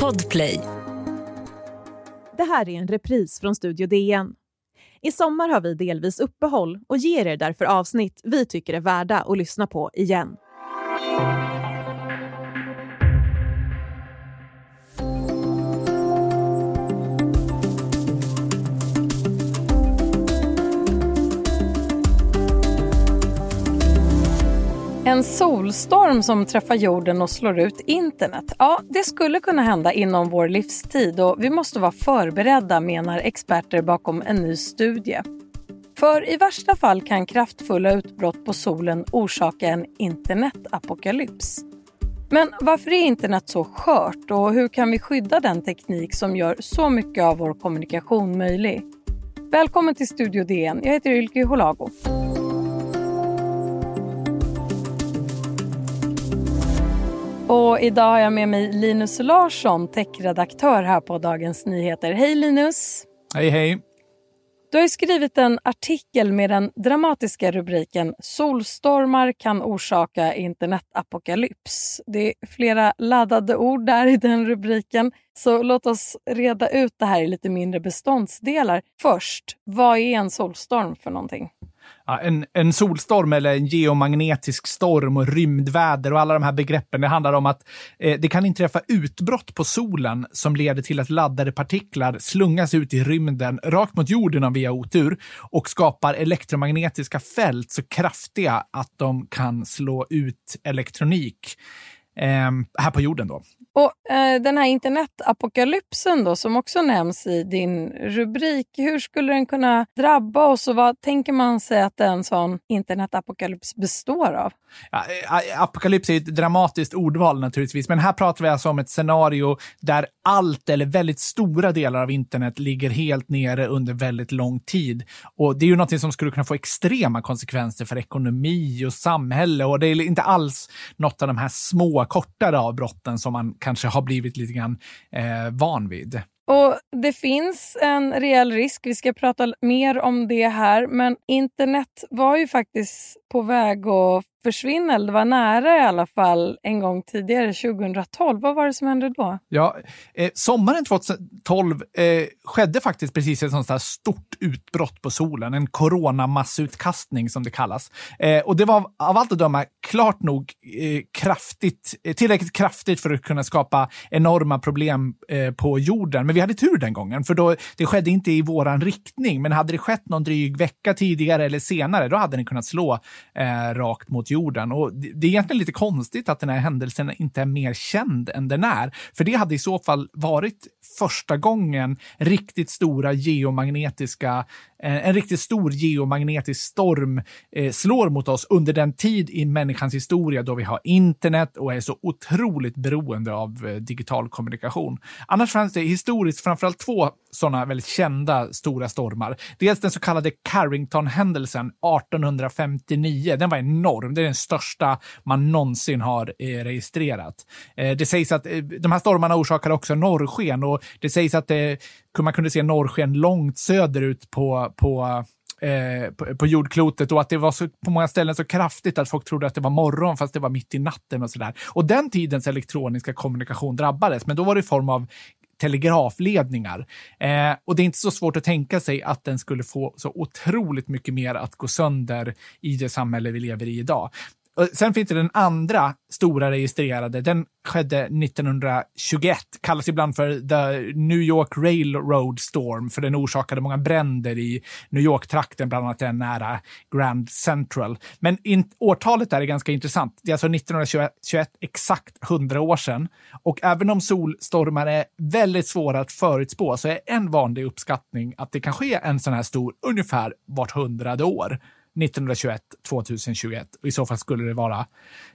Podplay. Det här är en repris från Studio DN. I sommar har vi delvis uppehåll och ger er därför avsnitt vi tycker är värda att lyssna på igen. En solstorm som träffar jorden och slår ut internet. Ja, det skulle kunna hända inom vår livstid och vi måste vara förberedda menar experter bakom en ny studie. För i värsta fall kan kraftfulla utbrott på solen orsaka en internetapokalyps. Men varför är internet så skört och hur kan vi skydda den teknik som gör så mycket av vår kommunikation möjlig? Välkommen till Studio DN. Jag heter Ylke Holago. Och idag har jag med mig Linus Larsson, techredaktör här på Dagens Nyheter. Hej Linus! Hej hej! Du har skrivit en artikel med den dramatiska rubriken “Solstormar kan orsaka internetapokalyps”. Det är flera laddade ord där i den rubriken. Så låt oss reda ut det här i lite mindre beståndsdelar. Först, vad är en solstorm för någonting? Ja, en, en solstorm eller en geomagnetisk storm och rymdväder och alla de här begreppen. Det handlar om att eh, det kan inträffa utbrott på solen som leder till att laddade partiklar slungas ut i rymden rakt mot jorden om vi har otur och skapar elektromagnetiska fält så kraftiga att de kan slå ut elektronik eh, här på jorden. Då. Och eh, Den här internetapokalypsen då, som också nämns i din rubrik, hur skulle den kunna drabba oss och vad tänker man sig att en sån internetapokalyps består av? Ja, eh, apokalyps är ett dramatiskt ordval naturligtvis, men här pratar vi alltså om ett scenario där allt eller väldigt stora delar av internet ligger helt nere under väldigt lång tid. Och Det är ju något som skulle kunna få extrema konsekvenser för ekonomi och samhälle och det är inte alls något av de här små, kortare avbrotten som man kanske har blivit lite grann eh, van vid. Och Det finns en reell risk, vi ska prata mer om det här, men internet var ju faktiskt på väg att försvinna, eller det var nära i alla fall en gång tidigare, 2012. Vad var det som hände då? Ja, eh, sommaren 2012 eh, skedde faktiskt precis ett sånt här stort utbrott på solen, en coronamassutkastning som det kallas. Eh, och det var av allt att döma klart nog eh, kraftigt, eh, tillräckligt kraftigt för att kunna skapa enorma problem eh, på jorden. Men vi hade tur den gången, för då, det skedde inte i våran riktning. Men hade det skett någon dryg vecka tidigare eller senare, då hade den kunnat slå eh, rakt mot jorden. Och det är egentligen lite konstigt att den här händelsen inte är mer känd än den är. För det hade i så fall varit första gången riktigt stora geomagnetiska Eh, en riktigt stor geomagnetisk storm eh, slår mot oss under den tid i människans historia då vi har internet och är så otroligt beroende av eh, digital kommunikation. Annars fanns det historiskt framförallt två sådana väldigt kända stora stormar. Dels den så kallade Carrington-händelsen 1859. Den var enorm. Det är den största man någonsin har eh, registrerat. Eh, det sägs att eh, de här stormarna orsakade också norrsken och det sägs att det man kunde se norrsken långt söderut på, på Eh, på, på, jordklotet och att det var så, på många ställen så kraftigt att folk trodde att det var morgon fast det var mitt i natten och sådär. Och den tidens elektroniska kommunikation drabbades, men då var det i form av telegrafledningar. Eh, och det är inte så svårt att tänka sig att den skulle få så otroligt mycket mer att gå sönder i det samhälle vi lever i idag. Sen finns det den andra stora registrerade. Den skedde 1921. Kallas ibland för The New York Railroad Storm, för den orsakade många bränder i New York-trakten, bland annat den nära Grand Central. Men in, årtalet där är ganska intressant. Det är alltså 1921, exakt 100 år sedan. Och även om solstormar är väldigt svåra att förutspå så är en vanlig uppskattning att det kan ske en sån här stor ungefär vart hundrade år. 1921, 2021. Och I så fall skulle det vara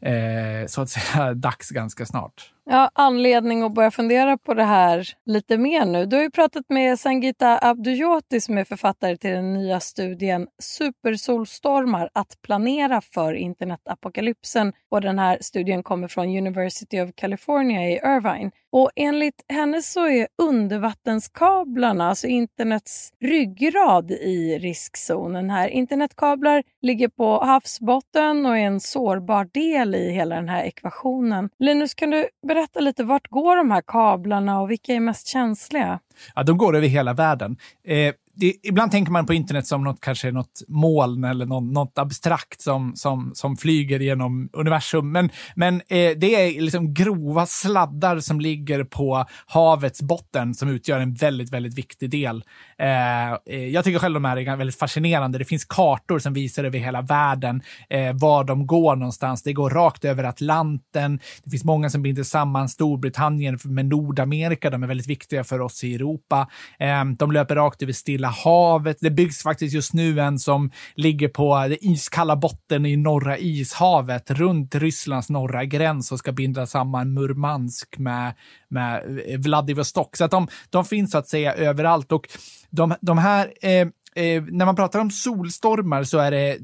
eh, så att säga dags ganska snart. Ja, anledning att börja fundera på det här lite mer nu. Du har ju pratat med Sangita Abdujoti som är författare till den nya studien Supersolstormar att planera för internetapokalypsen. Och den här studien kommer från University of California i Irvine. Och enligt henne så är undervattenskablarna, alltså internets ryggrad i riskzonen här. Internetkablar ligger på havsbotten och är en sårbar del i hela den här ekvationen. Linus, kan du berätta lite vart går de här kablarna och vilka är mest känsliga? Ja, de går över hela världen. Eh, det, ibland tänker man på internet som något, kanske något moln eller något, något abstrakt som, som, som flyger genom universum. Men, men eh, det är liksom grova sladdar som ligger på havets botten som utgör en väldigt, väldigt viktig del. Eh, eh jag tycker själv de här är väldigt fascinerande. Det finns kartor som visar över hela världen eh, var de går någonstans. Det går rakt över Atlanten. Det finns många som binder samman Storbritannien med Nordamerika. De är väldigt viktiga för oss i Europa. Eh, de löper rakt över Stilla Stilla havet. Det byggs faktiskt just nu en som ligger på den iskalla botten i norra ishavet runt Rysslands norra gräns och ska binda samman Murmansk med, med Vladivostok. Så att de, de finns så att säga överallt och de, de här eh, eh, när man pratar om solstormar så är det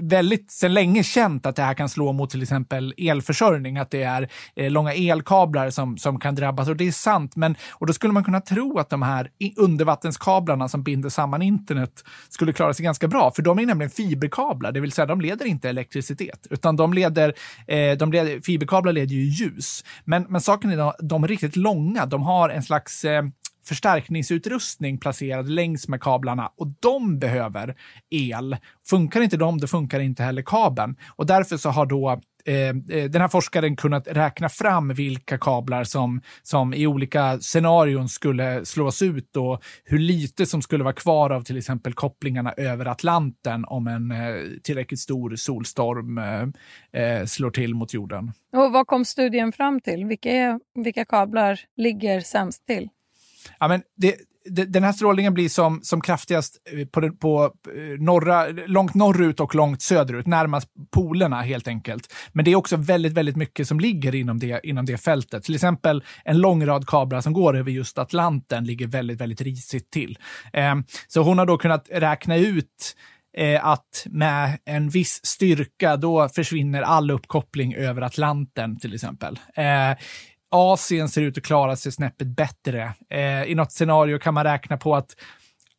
väldigt sedan länge känt att det här kan slå mot till exempel elförsörjning, att det är eh, långa elkablar som, som kan drabbas. Och det är sant, men och då skulle man kunna tro att de här undervattenskablarna som binder samman internet skulle klara sig ganska bra, för de är nämligen fiberkablar, det vill säga de leder inte elektricitet, utan de leder, eh, de leder fiberkablar leder ju ljus. Men, men saken är att de är riktigt långa, de har en slags eh, förstärkningsutrustning placerad längs med kablarna och de behöver el. Funkar inte de, då funkar inte heller kabeln. Och därför så har då eh, eh, den här forskaren kunnat räkna fram vilka kablar som, som i olika scenarion skulle slås ut och hur lite som skulle vara kvar av till exempel kopplingarna över Atlanten om en eh, tillräckligt stor solstorm eh, eh slår till mot jorden. Och vad kom studien fram till? Vilka, vilka kablar ligger sämst till? Ja, men det, det, den här strålningen blir som, som kraftigast eh, på, på eh, norra, långt norrut och långt söderut, närmast polerna helt enkelt. Men det är också väldigt, väldigt mycket som ligger inom det, inom det fältet. Till exempel en lång rad kablar som går över just Atlanten ligger väldigt, väldigt risigt till. Eh, så hon har då kunnat räkna ut eh, att med en viss styrka, då försvinner all uppkoppling över Atlanten till exempel. Eh, Asien ser ut att klara sig snäppet bättre. Eh, I något scenario kan man räkna på att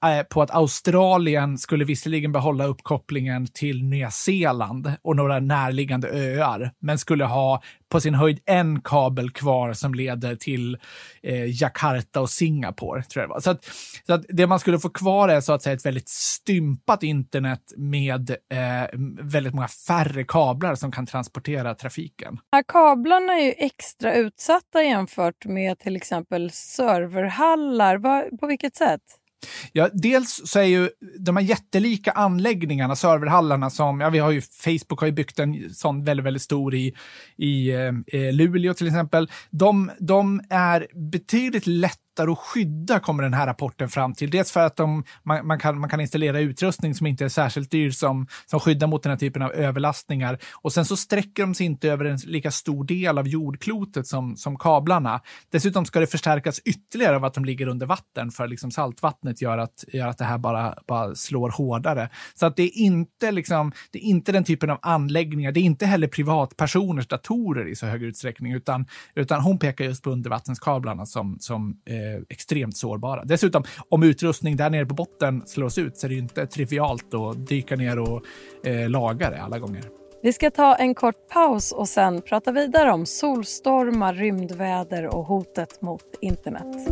Eh, på att Australien skulle visserligen behålla uppkopplingen till Nya Zeeland och några närliggande öar, men skulle ha på sin höjd en kabel kvar som leder till eh, Jakarta och Singapore. Tror jag det, var. Så, att, så att det man skulle få kvar är så att säga ett väldigt stympat internet med eh, väldigt många färre kablar som kan transportera trafiken. Här kablarna är ju extra utsatta jämfört med till exempel serverhallar. På vilket sätt? Ja, dels så är ju de här jättelika anläggningarna, serverhallarna som, ja vi har ju, Facebook har ju byggt en sån väldigt, väldigt stor i, i eh, eh Luleå till exempel. De, de är betydligt lättare lättare att skydda, kommer den här rapporten fram till. Dels för att de, man, man, kan, man kan installera utrustning som inte är särskilt dyr som, som skyddar mot den här typen av överlastningar. Och sen så sträcker de sig inte över en lika stor del av jordklotet som, som kablarna. Dessutom ska det förstärkas ytterligare av att de ligger under vatten, för liksom saltvattnet gör att, gör att det här bara, bara slår hårdare. Så att det är, inte liksom, det är inte den typen av anläggningar, det är inte heller privatpersoners datorer i så hög utsträckning, utan, utan hon pekar just på undervattenskablarna som, som eh, eh, extremt sårbara. Dessutom, om utrustning där nere på botten slås ut så är det ju inte trivialt att dyka ner och eh, laga det alla gånger. Vi ska ta en kort paus och sen prata vidare om solstormar, rymdväder och hotet mot internet.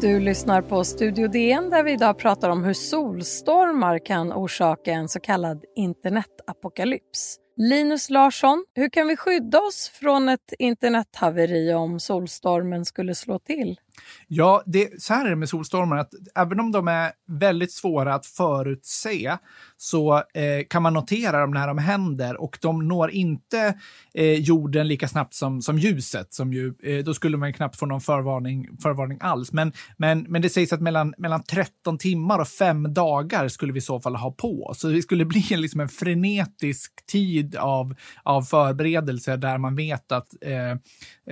Du lyssnar på Studio DN där vi idag pratar om hur solstormar kan orsaka en så kallad internetapokalyps. Linus Larsson, hur kan vi skydda oss från ett internethaveri om solstormen skulle slå till? Ja, det, så här är det med solstormar, att även om de är väldigt svåra att förutse så eh, kan man notera dem när de händer och de når inte eh, jorden lika snabbt som, som ljuset. Som ju, eh, då skulle man knappt få någon förvarning, förvarning alls. Men, men, men det sägs att mellan, mellan 13 timmar och fem dagar skulle vi i så fall ha på Så det skulle bli en, liksom en frenetisk tid av, av förberedelser där man vet att eh,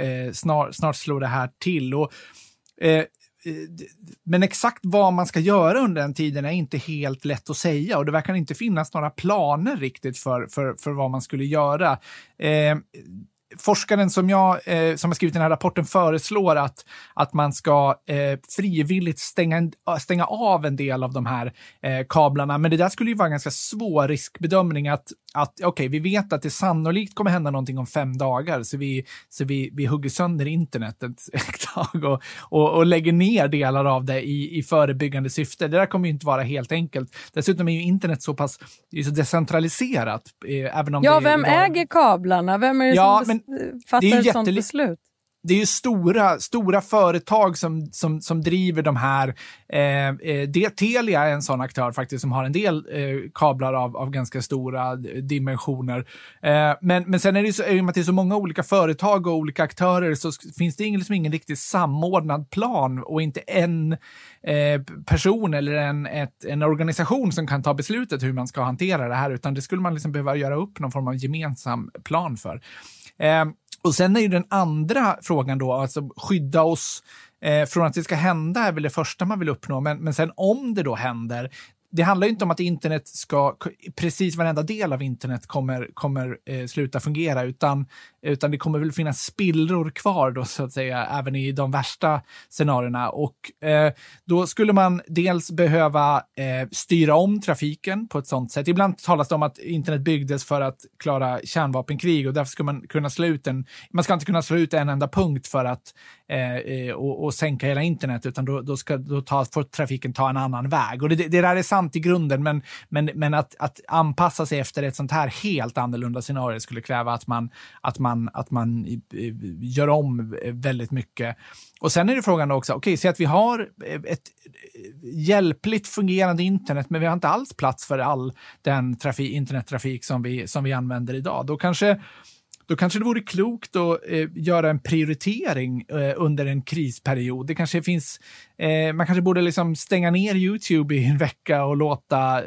eh, snart, snart slår det här till. Och, eh, eh men exakt vad man ska göra under den tiden är inte helt lätt att säga och det verkar inte finnas några planer riktigt för, för, för vad man skulle göra. Eh, forskaren som jag eh, som har skrivit den här rapporten föreslår att, att man ska eh, frivilligt stänga, stänga av en del av de här eh, kablarna. Men det där skulle ju vara en ganska svår riskbedömning att, att okej, okay, vi vet att det sannolikt kommer hända någonting om fem dagar, så vi, så vi, vi hugger sönder internet ett, ett tag och, och, och lägger ner delar av det i, i förebyggande syfte. Det där kommer ju inte vara helt enkelt. Dessutom är ju internet så pass så decentraliserat. Eh, även om ja, det, vem idag... äger kablarna? Vem är det ja, som fattar ett sånt beslut? det är ju stora, stora företag som, som, som driver de här. Eh, eh det, Telia är en sån aktör faktiskt som har en del eh, kablar av, av ganska stora dimensioner. Eh, men, men sen är det ju så, i och med att det är så många olika företag och olika aktörer så finns det ingen, liksom ingen riktigt samordnad plan och inte en eh, person eller en, ett, en organisation som kan ta beslutet hur man ska hantera det här, utan det skulle man liksom behöva göra upp någon form av gemensam plan för. Eh, och sen är ju den andra frågan då, alltså skydda oss eh, från att det ska hända är väl det första man vill uppnå, men, men sen om det då händer, det handlar ju inte om att internet ska, precis varenda del av internet kommer, kommer eh, sluta fungera, utan, utan det kommer väl finnas spillror kvar då så att säga, även i de värsta scenarierna. Och eh, då skulle man dels behöva eh, styra om trafiken på ett sånt sätt. Ibland talas det om att internet byggdes för att klara kärnvapenkrig och därför ska man kunna slå ut en, man ska inte kunna slå ut en enda punkt för att eh, eh och, och sänka hela internet, utan då, då, ska, då ta, får trafiken ta en annan väg. Och det, det där är sant sant i grunden, men, men, men att, att anpassa sig efter ett sånt här helt annorlunda scenario skulle kräva att man, att man, att man gör om eh, väldigt mycket. Och sen är det frågan också, okej, okay, så att vi har eh, ett eh, hjälpligt fungerande internet, men vi har inte alls plats för all den trafik, internettrafik som vi, som vi använder idag. Då kanske då kanske det vore klokt att eh, göra en prioritering eh, under en krisperiod. Det kanske finns, eh, man kanske borde liksom stänga ner Youtube i en vecka och låta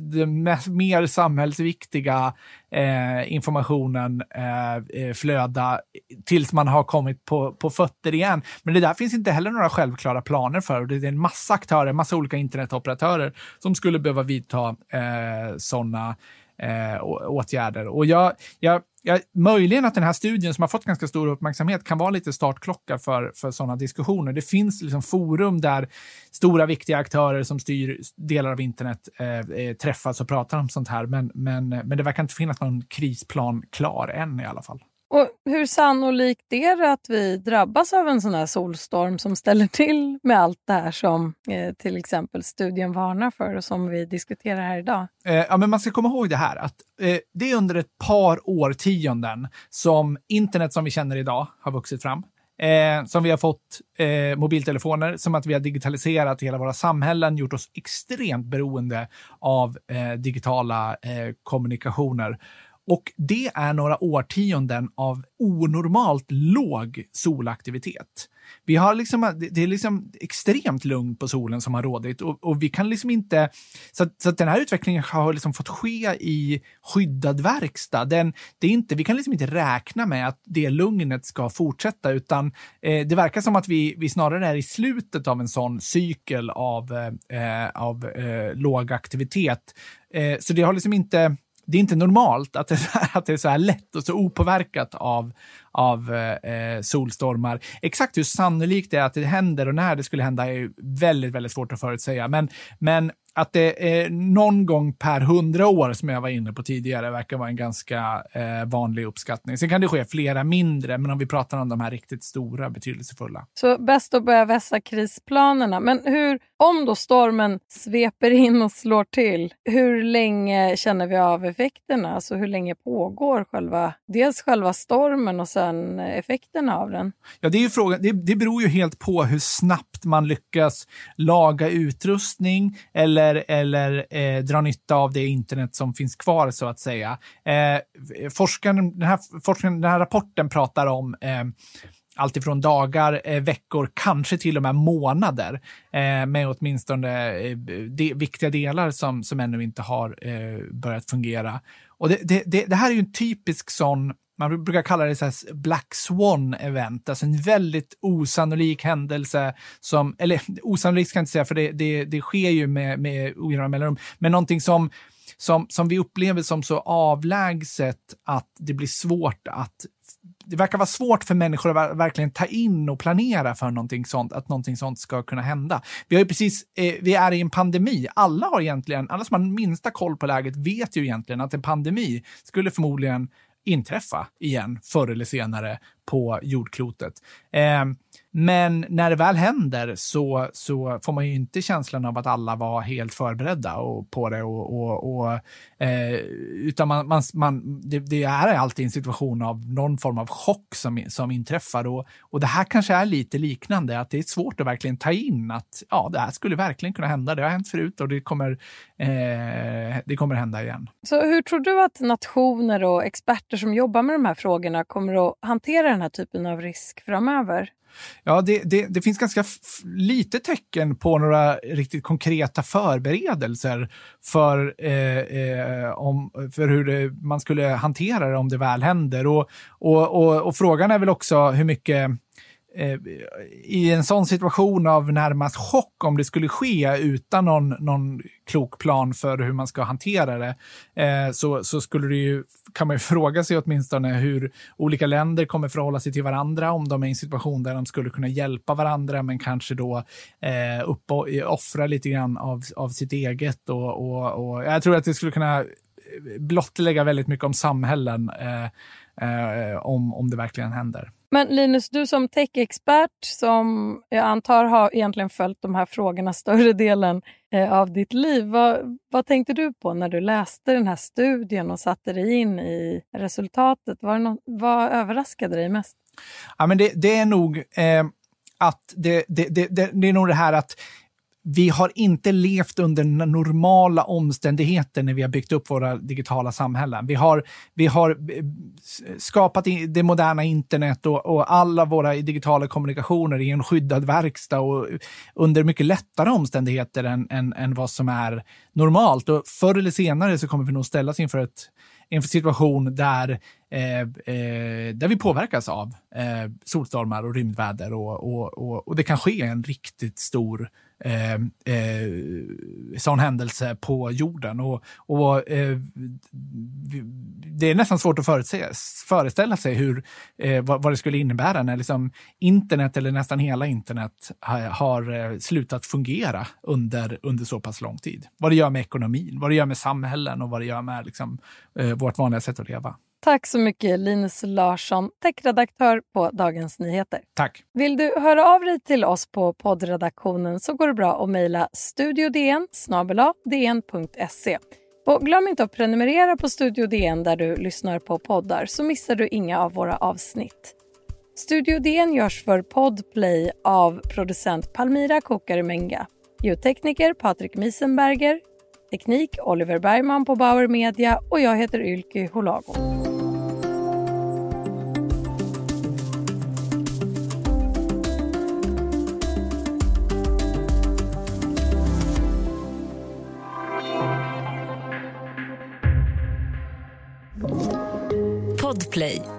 den mer samhällsviktiga eh, informationen eh, eh, flöda tills man har kommit på, på fötter igen. Men det där finns inte heller några självklara planer för. Det är en massa aktörer, massa olika internetoperatörer som skulle behöva vidta eh, sådana eh, åtgärder. Och jag, jag, Ja, möjligen att den här studien som har fått ganska stor uppmärksamhet kan vara lite startklocka för, för sådana diskussioner. Det finns liksom forum där stora viktiga aktörer som styr delar av internet eh, eh träffas och pratar om sånt här. Men, men, men det verkar inte finnas någon krisplan klar än i alla fall. Och Hur sannolikt är det att vi drabbas av en sån här solstorm som ställer till med allt det här som eh, till exempel studien varnar för och som vi diskuterar här idag? Eh, ja, men man ska komma ihåg det här att eh, det är under ett par årtionden som internet som vi känner idag har vuxit fram. Eh, som vi har fått eh, mobiltelefoner, som att vi har digitaliserat hela våra samhällen, gjort oss extremt beroende av eh, digitala eh, kommunikationer. Och det är några årtionden av onormalt låg solaktivitet. Vi har liksom, det är liksom extremt lugnt på solen som har rådit och, och vi kan liksom inte... Så, att, så att den här utvecklingen har liksom fått ske i skyddad verkstad. Den, det är inte, vi kan liksom inte räkna med att det lugnet ska fortsätta utan eh, det verkar som att vi, vi snarare är i slutet av en sån cykel av, eh, av eh, låg aktivitet. Eh, så det har liksom inte det är inte normalt att det, att det är så här lätt och så opåverkat av, av eh, eh, solstormar. Exakt hur sannolikt det är att det händer och när det skulle hända är väldigt, väldigt svårt att förutsäga. Men, men att det är någon gång per hundra år, som jag var inne på tidigare, verkar vara en ganska eh, vanlig uppskattning. Sen kan det ske flera mindre, men om vi pratar om de här riktigt stora, betydelsefulla. Så bäst att börja vässa krisplanerna. Men hur, om då stormen sveper in och slår till, hur länge känner vi av effekterna? Alltså hur länge pågår själva, dels själva stormen och sen effekterna av den? Ja, det, är ju frågan, det, det beror ju helt på hur snabbt man lyckas laga utrustning eller eller, eller eh, dra nytta av det internet som finns kvar så att säga. Eh, forskaren, den, här, forskaren, den här rapporten pratar om eh, alltifrån dagar, eh, veckor, kanske till och med månader eh, med åtminstone eh, de, viktiga delar som, som ännu inte har eh, börjat fungera. Och det, det, det, det här är ju en typisk sån man brukar kalla det så Black Swan-event, alltså en väldigt osannolik händelse som, eller osannolikt ska jag inte säga för det, det, det sker ju med, med ojämna mellanrum, men någonting som, som, som vi upplever som så avlägset att det blir svårt att det verkar vara svårt för människor att verkligen ta in och planera för någonting sånt, att någonting sånt ska kunna hända. Vi har ju precis, eh, vi är i en pandemi. Alla har egentligen, alla som har minsta koll på läget vet ju egentligen att en pandemi skulle förmodligen inträffa igen förr eller senare på jordklotet. Eh, men när det väl händer så, så får man ju inte känslan av att alla var helt förberedda och, på det. Och, och, och eh, utan man, man, man, det, det, är alltid en situation av någon form av chock som, som inträffar. Och, och det här kanske är lite liknande, att det är svårt att verkligen ta in att ja, det här skulle verkligen kunna hända. Det har hänt förut och det kommer, eh, det kommer hända igen. Så hur tror du att nationer och experter som jobbar med de här frågorna kommer att hantera den här typen av risk framöver? Ja, det, det, det finns ganska lite tecken på några riktigt konkreta förberedelser för, eh, eh, om, för hur det, man skulle hantera det om det väl händer. Och, och, och, och frågan är väl också hur mycket Eh, i en sån situation av närmast chock om det skulle ske utan någon, någon klok plan för hur man ska hantera det, eh, så, så skulle det ju, kan man ju fråga sig åtminstone hur olika länder kommer förhålla sig till varandra, om de är i en situation där de skulle kunna hjälpa varandra, men kanske då eh, upp och, eh, offra lite grann av, av sitt eget. Och, och, och jag tror att det skulle kunna eh, blottlägga väldigt mycket om samhällen eh, eh, om, om det verkligen händer. Men Linus, du som techexpert som jag antar har egentligen följt de här frågorna större delen eh, av ditt liv. Vad, vad tänkte du på när du läste den här studien och satte dig in i resultatet? Var något, vad överraskade dig mest? Ja, men det, det är nog eh, att det, det, det, det, är nog det här att vi har inte levt under normala omständigheter när vi har byggt upp våra digitala samhällen. Vi har, vi har eh, skapat det moderna internet och, och alla våra digitala kommunikationer i en skyddad verkstad och eh, under mycket lättare omständigheter än, än, än vad som är normalt. Och förr eller senare så kommer vi nog ställas inför ett en situation där, eh, eh, där vi påverkas av eh, solstormar och rymdväder och, och, och, och, det kan ske en riktigt stor eh, eh, sån händelse på jorden. Och, och eh, det är nästan svårt att förutse, föreställa sig hur, eh, vad, vad, det skulle innebära när liksom internet, eller nästan hela internet, har, har eh, slutat fungera under, under så pass lång tid. Vad det gör med ekonomin, vad det gör med samhällen och vad det gör med liksom, eh, vårt vanliga sätt att leva. Tack så mycket Linus Larsson, techredaktör på Dagens Nyheter. Tack. Vill du höra av dig till oss på poddredaktionen så går det bra att mejla studiodn dn.se. Och glöm inte att prenumerera på Studio DN där du lyssnar på poddar så missar du inga av våra avsnitt. Studio DN görs för Podplay av producent Palmira Kokarimenga, ljudtekniker Patrik Miesenberger, teknik Oliver Bergman på Bauer Media och jag heter Ylke Holago. Podplay